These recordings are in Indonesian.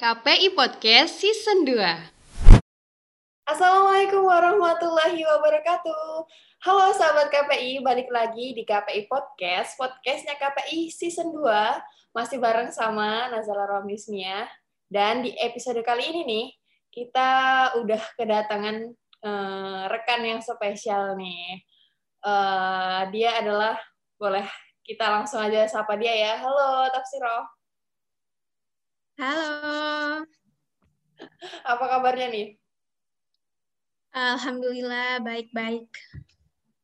KPI Podcast Season 2 Assalamualaikum warahmatullahi wabarakatuh. Halo sahabat KPI, balik lagi di KPI Podcast, podcastnya KPI Season 2, masih bareng sama Nazala Romisnia. Dan di episode kali ini nih, kita udah kedatangan uh, rekan yang spesial nih. Uh, dia adalah, boleh kita langsung aja sapa dia ya. Halo Tafsiro. Halo. Apa kabarnya nih? Alhamdulillah baik-baik.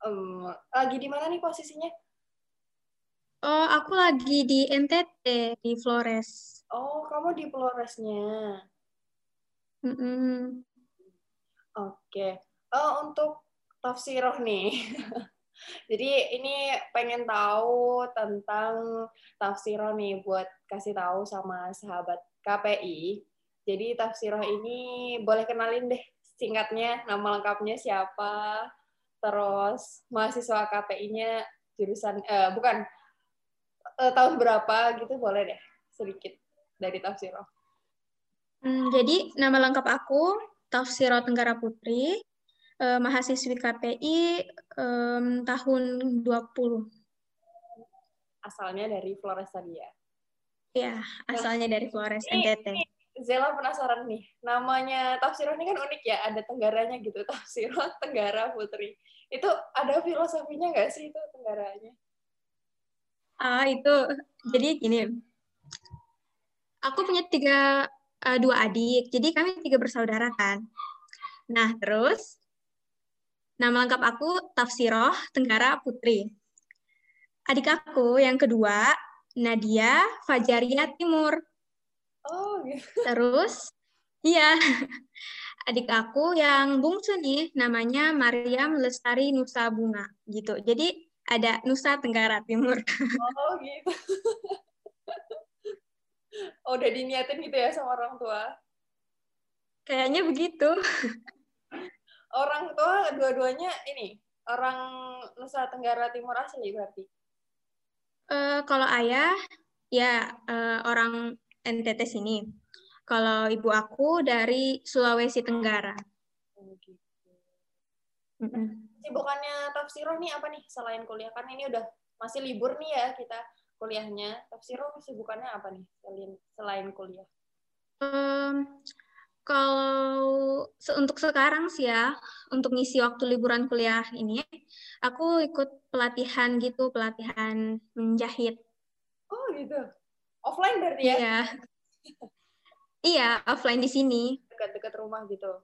Um, lagi di mana nih posisinya? Oh, aku lagi di NTT di Flores. Oh, kamu di Floresnya. Mm -mm. Oke. Okay. Oh, untuk tafsiroh nih. Jadi ini pengen tahu tentang tafsiroh nih buat kasih tahu sama sahabat KPI. Jadi tafsiroh ini boleh kenalin deh singkatnya nama lengkapnya siapa, terus mahasiswa KPI-nya jurusan eh, bukan eh, tahun berapa gitu boleh deh sedikit dari tafsiroh. Hmm, jadi nama lengkap aku Tafsiro Tenggara Putri eh, mahasiswi KPI eh, tahun 20. Asalnya dari Flores tadi ya? Iya, asalnya dari Flores, NTT. Zela penasaran nih, namanya Tafsiro ini kan unik ya, ada tenggaranya gitu, Tafsiro Tenggara Putri. Itu ada filosofinya nggak sih itu tenggaranya? Ah, itu, jadi gini, aku punya tiga, uh, dua adik, jadi kami tiga bersaudara kan. Nah, terus Nama lengkap aku Tafsiroh Tenggara Putri. Adik aku yang kedua, Nadia Fajaria Timur. Oh, gitu. Terus, iya, adik aku yang bungsu nih, namanya Mariam Lestari Nusa Bunga, gitu. Jadi ada Nusa Tenggara Timur. Oh, gitu. oh, udah diniatin gitu ya sama orang tua? Kayaknya begitu orang tua dua-duanya ini orang Nusa Tenggara Timur asli berarti? Uh, kalau ayah ya uh, orang NTT sini. Kalau ibu aku dari Sulawesi Tenggara. Oh, gitu. Mm -mm. Sibukannya Tafsiro nih apa nih selain kuliah? Kan ini udah masih libur nih ya kita kuliahnya. Tafsiro sibukannya apa nih selain selain kuliah? Um, kalau untuk sekarang sih ya, untuk ngisi waktu liburan kuliah ini, aku ikut pelatihan gitu, pelatihan menjahit. Oh gitu. Offline berarti ya? Iya. iya, offline di sini. Dekat-dekat rumah gitu.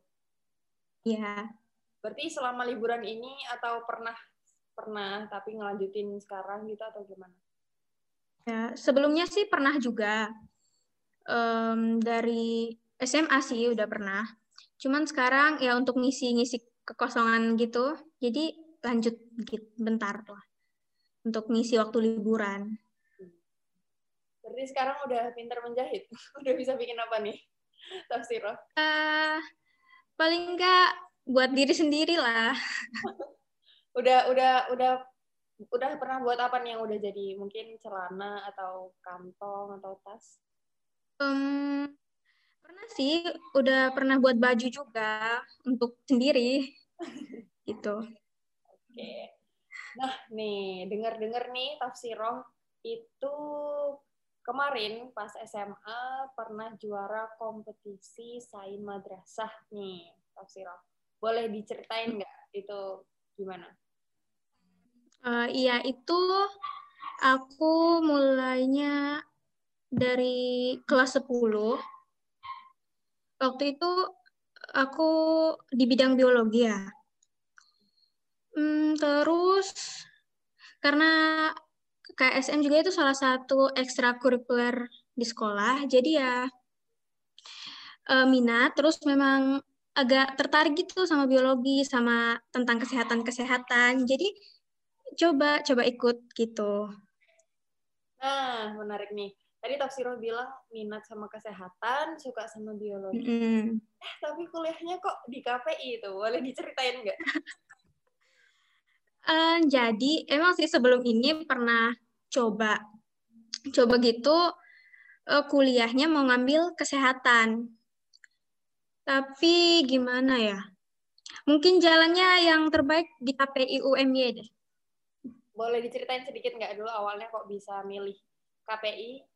Iya. Berarti selama liburan ini atau pernah pernah tapi ngelanjutin sekarang gitu atau gimana? Ya, sebelumnya sih pernah juga. Um, dari SMA sih udah pernah. Cuman sekarang ya untuk ngisi-ngisi kekosongan gitu, jadi lanjut gitu, bentar lah. Untuk ngisi waktu liburan. Berarti sekarang udah pintar menjahit? udah bisa bikin apa nih? Tafsiro? Uh, paling enggak buat diri sendiri lah. udah udah udah udah pernah buat apa nih yang udah jadi mungkin celana atau kantong atau tas? Um, Pernah sih, udah pernah buat baju juga untuk sendiri. gitu. Oke. Nah, nih, dengar-dengar nih Tafsiroh itu kemarin pas SMA pernah juara kompetisi sain madrasah nih, Tafsiroh. Boleh diceritain nggak itu gimana? Uh, iya, itu aku mulainya dari kelas 10 waktu itu aku di bidang biologi ya. Hmm, terus karena KSM juga itu salah satu ekstrakurikuler di sekolah, jadi ya e, minat. Terus memang agak tertarik gitu sama biologi, sama tentang kesehatan-kesehatan. Jadi coba coba ikut gitu. Nah, menarik nih tadi Tafsiro bilang minat sama kesehatan, suka sama biologi. Mm. Eh, tapi kuliahnya kok di KPI itu, boleh diceritain nggak? uh, jadi emang sih sebelum ini pernah coba, coba gitu uh, kuliahnya mau ngambil kesehatan. Tapi gimana ya? Mungkin jalannya yang terbaik di KPI UMY deh. Boleh diceritain sedikit nggak dulu awalnya kok bisa milih KPI?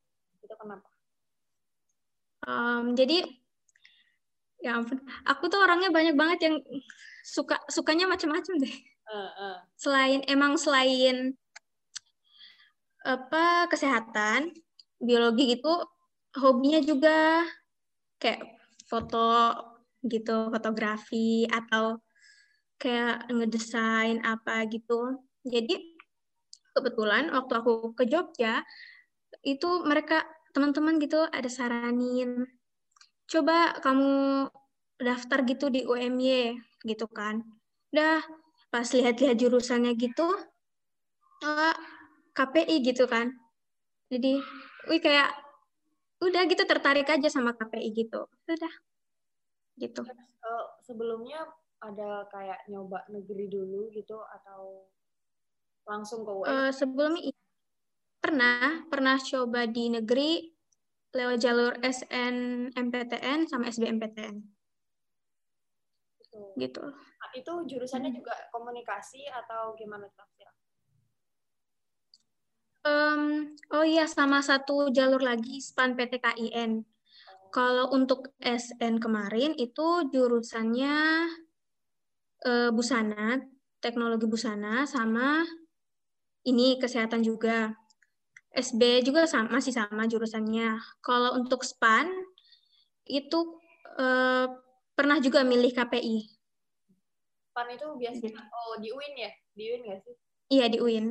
Itu kenapa? Um, jadi ya ampun, aku tuh orangnya banyak banget yang suka sukanya macam-macam deh. Uh, uh. Selain emang selain apa kesehatan, biologi gitu, hobinya juga kayak foto gitu, fotografi atau kayak ngedesain apa gitu. Jadi kebetulan waktu aku ke Jogja itu mereka teman-teman gitu ada saranin coba kamu daftar gitu di UMY gitu kan. Udah pas lihat-lihat jurusannya gitu uh, KPI gitu kan. Jadi, wih kayak udah gitu tertarik aja sama KPI gitu. Udah. Gitu. Uh, sebelumnya ada kayak nyoba negeri dulu gitu atau langsung ke UMY? Uh, sebelumnya pernah pernah coba di negeri lewat jalur SNMPTN sama SBMPTN. Gitu. gitu. Nah, itu jurusannya hmm. juga komunikasi atau gimana tafsir? Um, oh iya, sama satu jalur lagi, SPAN PTKIN. Oh. Kalau untuk SN kemarin itu jurusannya uh, busana, teknologi busana, sama ini kesehatan juga. SB juga sama, masih sama jurusannya. Kalau untuk SPAN itu eh, pernah juga milih KPI. SPAN itu biasanya gitu. oh di UIN ya? Di UIN nggak sih? Iya di UIN.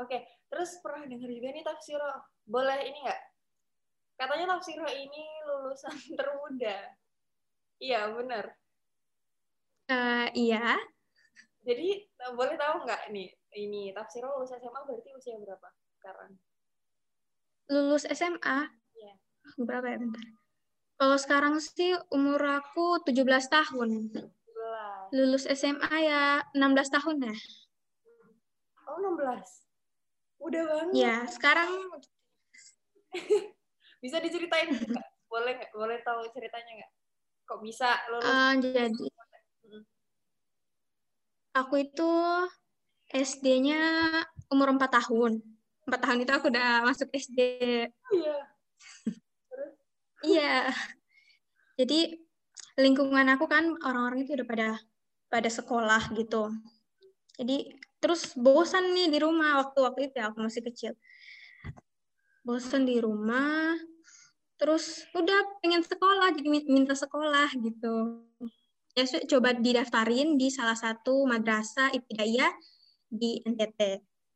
Oke, terus pernah dengar juga nih Tafsiro. Boleh ini nggak? Katanya Tafsiro ini lulusan termuda. Iya, benar. Uh, iya. Jadi boleh tahu nggak nih ini Tafsiro lulus SMA berarti usia berapa sekarang? Lulus SMA? Iya. Berapa ya bentar? Kalau sekarang sih umur aku 17 tahun. 17. Lulus SMA ya 16 tahun ya. Oh, 16. Udah banget. Ya, sekarang bisa diceritain? Boleh nggak? Boleh tahu ceritanya nggak? Kok bisa lulus? Uh, jadi, aku itu SD-nya umur 4 tahun. 4 tahun itu aku udah masuk SD. Iya. iya. Jadi lingkungan aku kan orang-orang itu udah pada pada sekolah gitu. Jadi terus bosan nih di rumah waktu waktu itu ya, aku masih kecil. Bosan di rumah, terus udah pengen sekolah jadi minta sekolah gitu. Ya coba didaftarin di salah satu madrasah ibtidaiyah di NTT.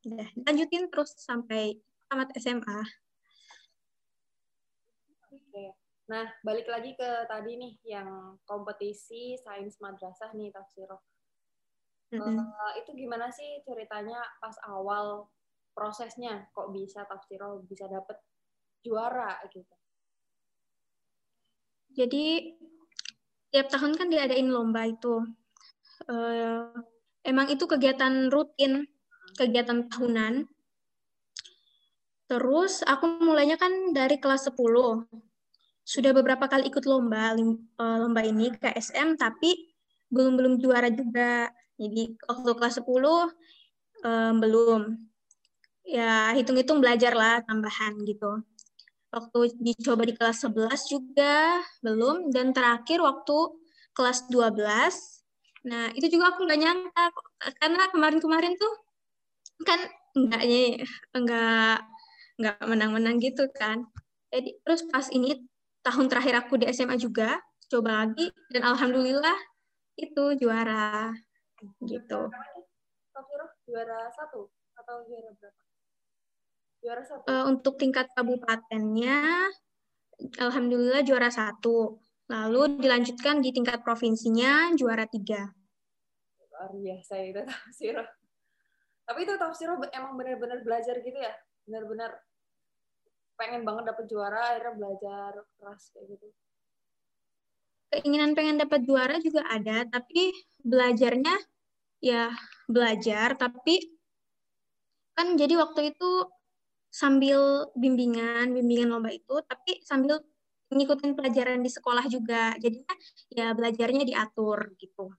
Udah, lanjutin terus sampai tamat SMA. Oke. Nah, balik lagi ke tadi nih yang kompetisi sains madrasah nih Tafsiro. Mm -hmm. uh, itu gimana sih ceritanya pas awal prosesnya kok bisa Tafsiro bisa dapet juara gitu? Jadi tiap tahun kan diadain lomba itu. Uh, emang itu kegiatan rutin, kegiatan tahunan. Terus aku mulainya kan dari kelas 10. Sudah beberapa kali ikut lomba, eh, lomba ini KSM, tapi belum-belum juara juga. Jadi waktu kelas 10 um, belum. Ya hitung-hitung belajar lah tambahan gitu. Waktu dicoba di kelas 11 juga belum. Dan terakhir waktu kelas 12 Nah, itu juga aku nggak nyangka karena kemarin-kemarin tuh kan enggaknya enggak enggak menang-menang gitu kan. Jadi terus pas ini tahun terakhir aku di SMA juga coba lagi dan alhamdulillah itu juara gitu. Juara satu atau juara berapa? Juara satu. Uh, untuk tingkat kabupatennya, alhamdulillah juara satu. Lalu dilanjutkan di tingkat provinsinya juara tiga. Luar biasa itu tafsir. Tapi itu tafsir emang benar-benar belajar gitu ya? Benar-benar pengen banget dapet juara, akhirnya belajar keras kayak gitu. Keinginan pengen dapat juara juga ada, tapi belajarnya ya belajar, tapi kan jadi waktu itu sambil bimbingan, bimbingan lomba itu, tapi sambil ngikutin pelajaran di sekolah juga. Jadinya ya belajarnya diatur gitu.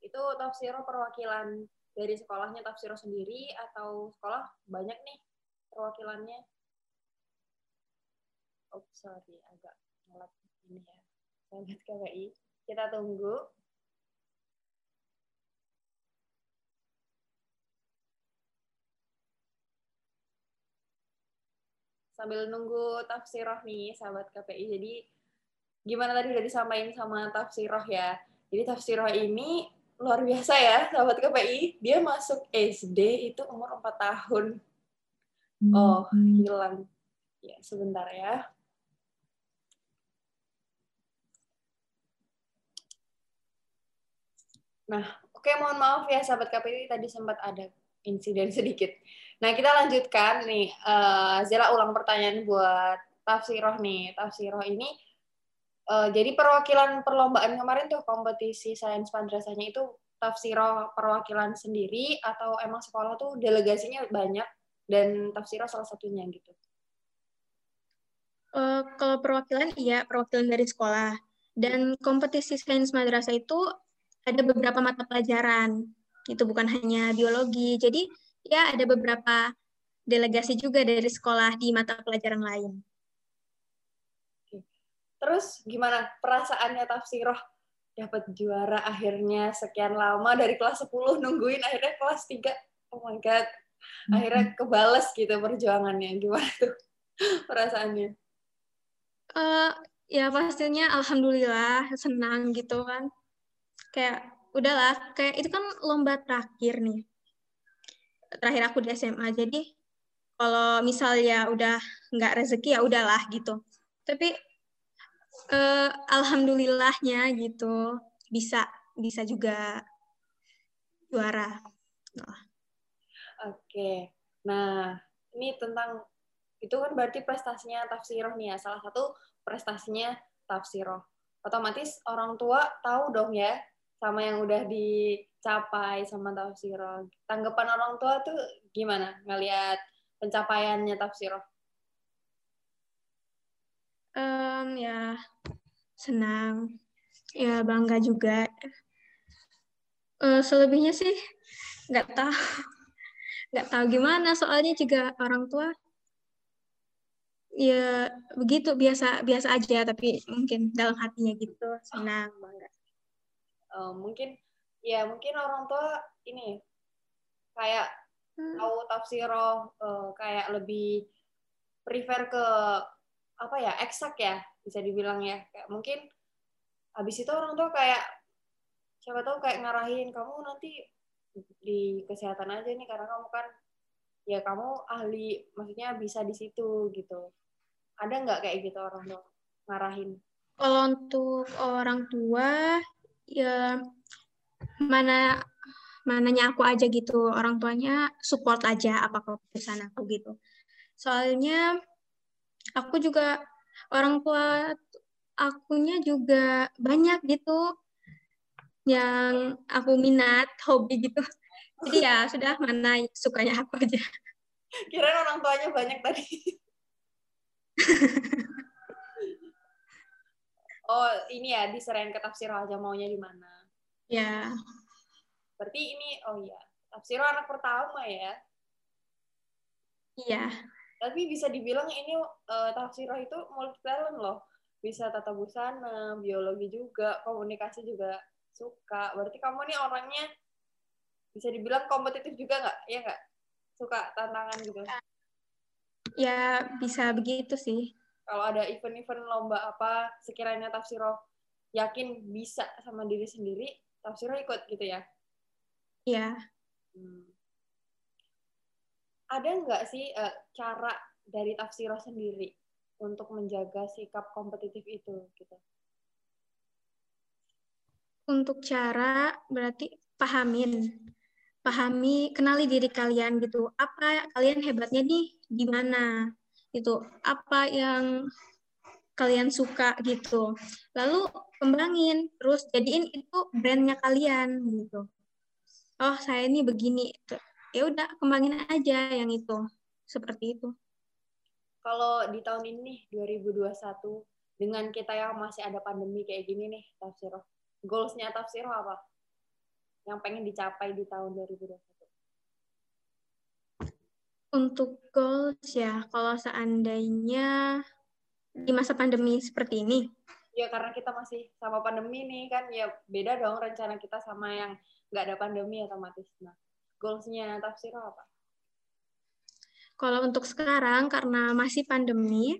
Itu tafsiro perwakilan dari sekolahnya tafsiro sendiri atau sekolah banyak nih perwakilannya? Oh, sorry, agak ngelag ini ya. Sahabat KPI. Kita tunggu. Sambil nunggu tafsiroh nih sahabat KPI. Jadi gimana tadi udah disampaikan sama tafsiroh ya. Jadi tafsiroh ini luar biasa ya sahabat KPI. Dia masuk SD itu umur 4 tahun. Oh, hilang. Ya, sebentar ya. Nah, oke mohon maaf ya sahabat KPI tadi sempat ada insiden sedikit. Nah, kita lanjutkan nih. Uh, Zela ulang pertanyaan buat Tafsiroh nih. Tafsiroh ini, uh, jadi perwakilan perlombaan kemarin tuh kompetisi sains madrasahnya itu Tafsiroh perwakilan sendiri atau emang sekolah tuh delegasinya banyak dan Tafsiroh salah satunya gitu? Uh, kalau perwakilan, iya perwakilan dari sekolah. Dan kompetisi sains madrasah itu ada beberapa mata pelajaran. Itu bukan hanya biologi. Jadi ya ada beberapa delegasi juga dari sekolah di mata pelajaran lain. Terus gimana perasaannya Tafsiroh dapat juara akhirnya sekian lama dari kelas 10 nungguin akhirnya kelas 3. Oh my god. Akhirnya kebales gitu perjuangannya. Gimana tuh perasaannya? Uh, ya pastinya alhamdulillah senang gitu kan. Kayak udahlah, kayak itu kan lomba terakhir nih terakhir aku di SMA. Jadi kalau misalnya udah nggak rezeki ya udahlah gitu. Tapi eh, alhamdulillahnya gitu bisa bisa juga juara. Nah. Oke. Nah, ini tentang itu kan berarti prestasinya Tafsiroh nih ya. Salah satu prestasinya Tafsiroh. Otomatis orang tua tahu dong ya sama yang udah dicapai sama Tafsiro. Tanggapan orang tua tuh gimana ngelihat pencapaiannya Tafsiro? Um, ya senang, ya bangga juga. Uh, selebihnya sih nggak tahu, nggak tahu gimana. Soalnya juga orang tua ya begitu biasa biasa aja tapi mungkin dalam hatinya gitu senang bangga uh, mungkin ya mungkin orang tua ini kayak hmm. tahu tafsiro uh, kayak lebih prefer ke apa ya eksak ya bisa dibilang ya. Kayak mungkin habis itu orang tua kayak siapa tahu kayak ngarahin kamu nanti di kesehatan aja nih karena kamu kan ya kamu ahli maksudnya bisa di situ gitu. Ada nggak kayak gitu orang tua ngarahin? Kalau untuk orang tua ya mana mananya aku aja gitu orang tuanya support aja apa keputusan aku gitu. Soalnya aku juga orang tua akunya juga banyak gitu yang aku minat hobi gitu. Jadi ya sudah mana sukanya aku aja. Kira orang tuanya banyak tadi Oh, ini ya diserahin ke tafsir aja maunya di mana. Ya. Berarti ini oh iya, tafsir anak pertama ya. Iya. Tapi bisa dibilang ini uh, tafsir itu multi talent loh. Bisa tata busana, biologi juga, komunikasi juga suka. Berarti kamu nih orangnya bisa dibilang kompetitif juga nggak? Iya nggak? Suka tantangan gitu? Ya bisa begitu sih kalau ada event-event lomba apa sekiranya Tafsiro yakin bisa sama diri sendiri, Tafsiro ikut gitu ya? Iya. Hmm. Ada nggak sih uh, cara dari Tafsiro sendiri untuk menjaga sikap kompetitif itu gitu? Untuk cara berarti pahamin, pahami, kenali diri kalian gitu. Apa kalian hebatnya nih di mana? Itu apa yang kalian suka gitu lalu kembangin terus jadiin itu brandnya kalian gitu oh saya ini begini ya udah kembangin aja yang itu seperti itu. Kalau di tahun ini 2021 dengan kita yang masih ada pandemi kayak gini nih, Tafsiro. Goals-nya Tafsiro apa? Yang pengen dicapai di tahun 2021? Untuk goals ya, kalau seandainya di masa pandemi seperti ini, ya karena kita masih sama pandemi nih kan ya beda dong rencana kita sama yang nggak ada pandemi otomatis. Nah, goalsnya Tafsiro apa? Kalau untuk sekarang karena masih pandemi,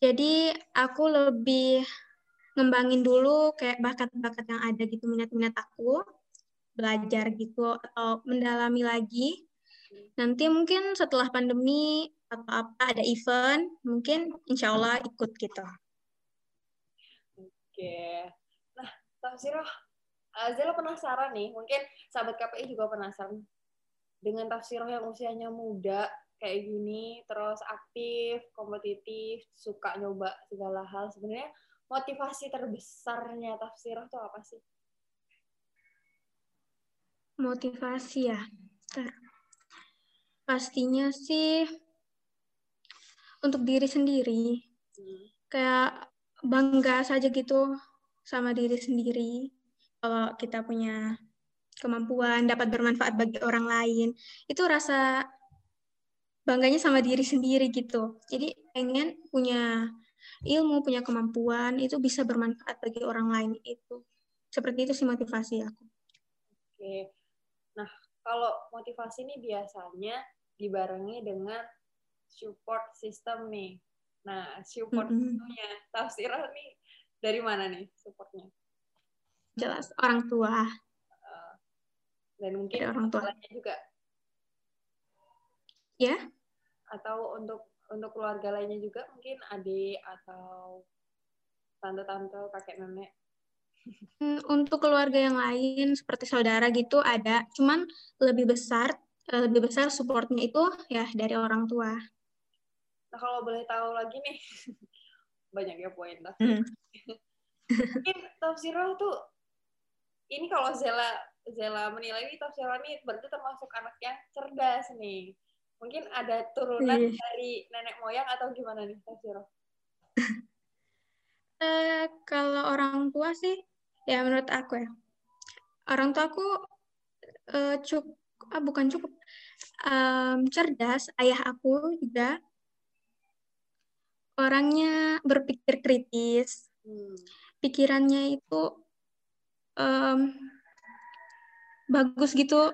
jadi aku lebih ngembangin dulu kayak bakat-bakat yang ada gitu minat-minat aku, belajar gitu atau mendalami lagi. Nanti mungkin setelah pandemi atau apa ada event, mungkin insya Allah ikut gitu. Oke. Nah, Tafsiro, Zela penasaran nih, mungkin sahabat KPI juga penasaran dengan Tafsiro yang usianya muda, kayak gini, terus aktif, kompetitif, suka nyoba segala hal. Sebenarnya motivasi terbesarnya Tafsirah itu apa sih? Motivasi ya. Pastinya sih untuk diri sendiri. Hmm. Kayak bangga saja gitu sama diri sendiri. Kalau kita punya kemampuan dapat bermanfaat bagi orang lain, itu rasa bangganya sama diri sendiri gitu. Jadi pengen punya ilmu, punya kemampuan itu bisa bermanfaat bagi orang lain itu. Seperti itu sih motivasi aku. Oke. Nah, kalau motivasi ini biasanya dibarengi dengan support system nih. Nah, support mm -hmm. tafsirah nih dari mana nih supportnya? Jelas orang tua. dan mungkin orang tua juga Ya. Atau untuk untuk keluarga lainnya juga mungkin adik atau tante-tante, kakek nenek. Hmm, untuk keluarga yang lain seperti saudara gitu ada, cuman lebih besar eh, lebih besar supportnya itu ya dari orang tua. Nah kalau boleh tahu lagi nih, banyak ya poin lah. Hmm. Mungkin tafsirah tuh ini kalau Zela Zela menilai ini tafsirah ini berarti termasuk anak yang cerdas nih. Mungkin ada turunan yeah. dari nenek moyang atau gimana nih, Tafsiro? uh, kalau orang tua sih, ya menurut aku ya, orang tua aku uh, cukup, ah, bukan cukup, um, cerdas. Ayah aku juga orangnya berpikir kritis. Hmm. Pikirannya itu um, bagus gitu,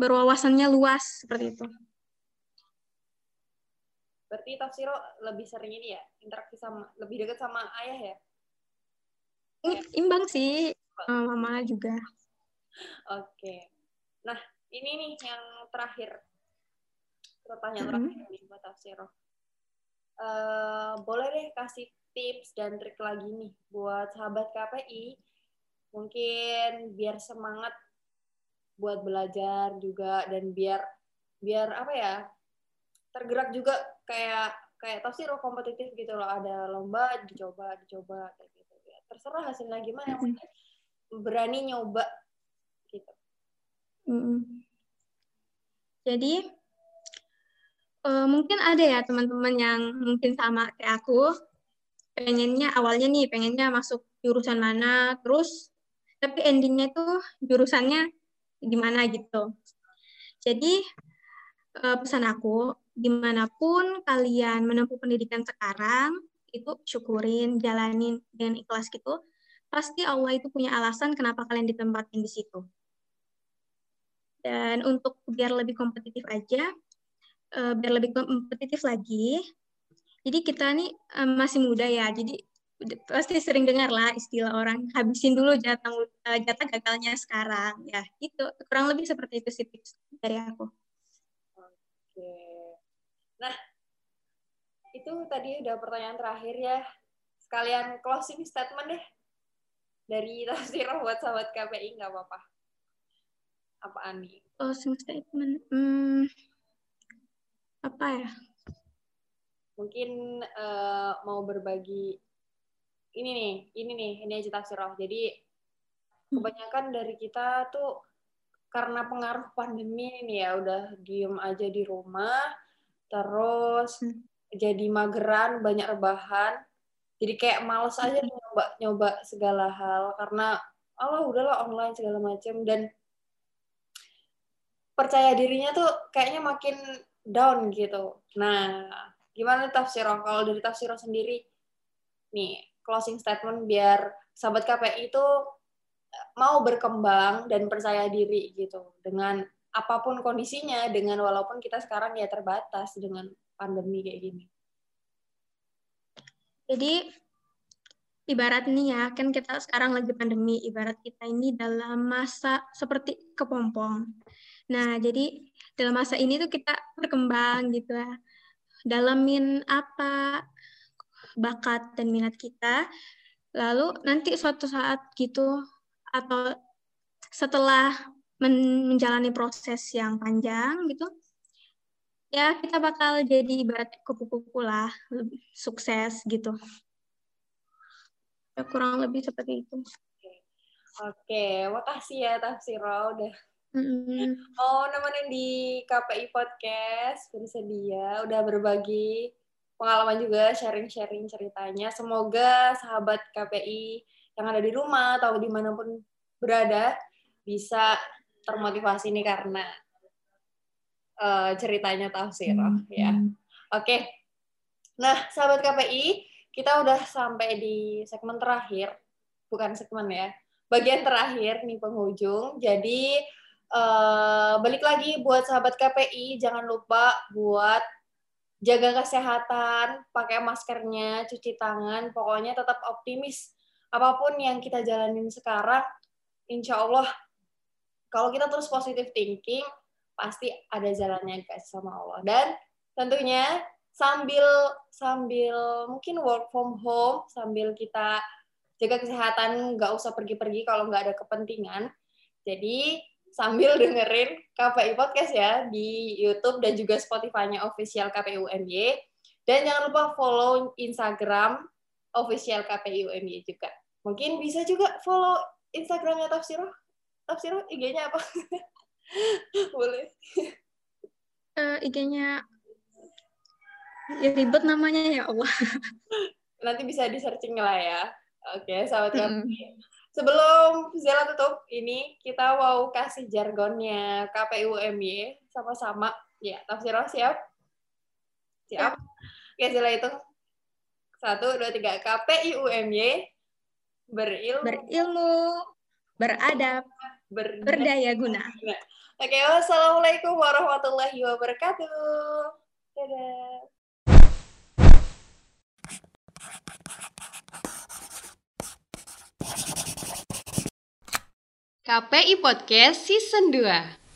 berwawasannya luas seperti itu. Berarti Tafsiro lebih sering ini ya, interaksi sama, lebih dekat sama ayah ya? Imbang sih, sama mama juga. Oke. Nah, ini nih yang terakhir. Pertanyaan mm -hmm. terakhir nih buat Tafsiro. Uh, boleh deh kasih tips dan trik lagi nih buat sahabat KPI mungkin biar semangat buat belajar juga dan biar biar apa ya tergerak juga kayak kayak tafsir kompetitif gitu loh ada lomba dicoba dicoba kayak terserah hasilnya gimana yang penting berani nyoba gitu. Jadi uh, mungkin ada ya teman-teman yang mungkin sama kayak aku pengennya awalnya nih pengennya masuk jurusan mana terus tapi endingnya tuh jurusannya gimana gitu. Jadi uh, pesan aku di mana pun kalian menempuh pendidikan sekarang, itu syukurin, jalanin dengan ikhlas gitu, pasti Allah itu punya alasan kenapa kalian ditempatin di situ. Dan untuk biar lebih kompetitif aja, uh, biar lebih kompetitif lagi, jadi kita nih uh, masih muda ya, jadi pasti sering dengar lah istilah orang habisin dulu jatah uh, jatah gagalnya sekarang ya itu kurang lebih seperti itu sih tips dari aku. Oke. Nah, itu tadi udah pertanyaan terakhir ya. Sekalian closing statement deh. Dari Tafsirah buat sahabat KPI, nggak apa-apa. Apaan nih? Closing statement. Hmm, apa ya? Mungkin uh, mau berbagi ini nih, ini nih, ini aja Tafsirah. Jadi hmm. kebanyakan dari kita tuh karena pengaruh pandemi ini ya udah diem aja di rumah terus Hmm. Jadi mageran, banyak rebahan. Jadi kayak males aja nyoba nyoba segala hal. Karena Allah udahlah online segala macam dan percaya dirinya tuh kayaknya makin down gitu. Nah, gimana tafsirah kalau dari tafsirah sendiri nih closing statement biar sahabat KPI itu mau berkembang dan percaya diri gitu. Dengan apa pun kondisinya dengan walaupun kita sekarang ya terbatas dengan pandemi kayak gini. Jadi ibarat nih ya, kan kita sekarang lagi pandemi, ibarat kita ini dalam masa seperti kepompong. Nah, jadi dalam masa ini tuh kita berkembang gitu ya. Dalamin apa bakat dan minat kita. Lalu nanti suatu saat gitu atau setelah men- menjalani proses yang panjang gitu, ya kita bakal jadi ibarat kupu-kupu lah, sukses gitu. Ya, kurang lebih seperti itu. Oke, makasih ya Tafsiro udah Mm-mm. mau nemenin di KPI Podcast bersedia, udah berbagi pengalaman juga, sharing-sharing ceritanya. Semoga sahabat KPI yang ada di rumah atau di mana pun berada bisa termotivasi nih karena eh, ceritanya Tafsiro ya. Oke. Nah, sahabat KPI, kita udah sampai di segmen terakhir. Bukan segmen ya. Bagian terakhir nih penghujung. Jadi eh, balik lagi buat sahabat KPI, jangan lupa buat jaga kesehatan, pakai maskernya, cuci tangan, pokoknya tetap optimis. Apa pun yang kita jalanin sekarang, insya Allah kalau kita terus positive thinking, pasti ada jalannya guys sama Allah. Dan tentunya sambil sambil mungkin work from home sambil kita jaga kesehatan nggak usah pergi-pergi kalau nggak ada kepentingan. Jadi sambil dengerin KPI podcast ya di YouTube dan juga Spotify-nya official KPI UMY dan jangan lupa follow Instagram official KPI UMY juga. Mungkin bisa juga follow Instagramnya Tafsiro Tafsiro IG-nya apa boleh Eh, IG-nya ya ribet namanya ya Allah. nanti bisa di searching lah ya. Oke, sahabat Mm-mm. KPI. Sebelum Zela tutup, ini kita mau kasih jargonnya KPU MY sama-sama. Ya, Tafsirah siap? Siap? Oke, Zela itu. Satu, dua, tiga. KPU MY berilmu, Berilmu, beradab, berdaya. berdaya guna. Oke, wassalamualaikum warahmatullahi wabarakatuh. Dadah. KPI Podcast Season 2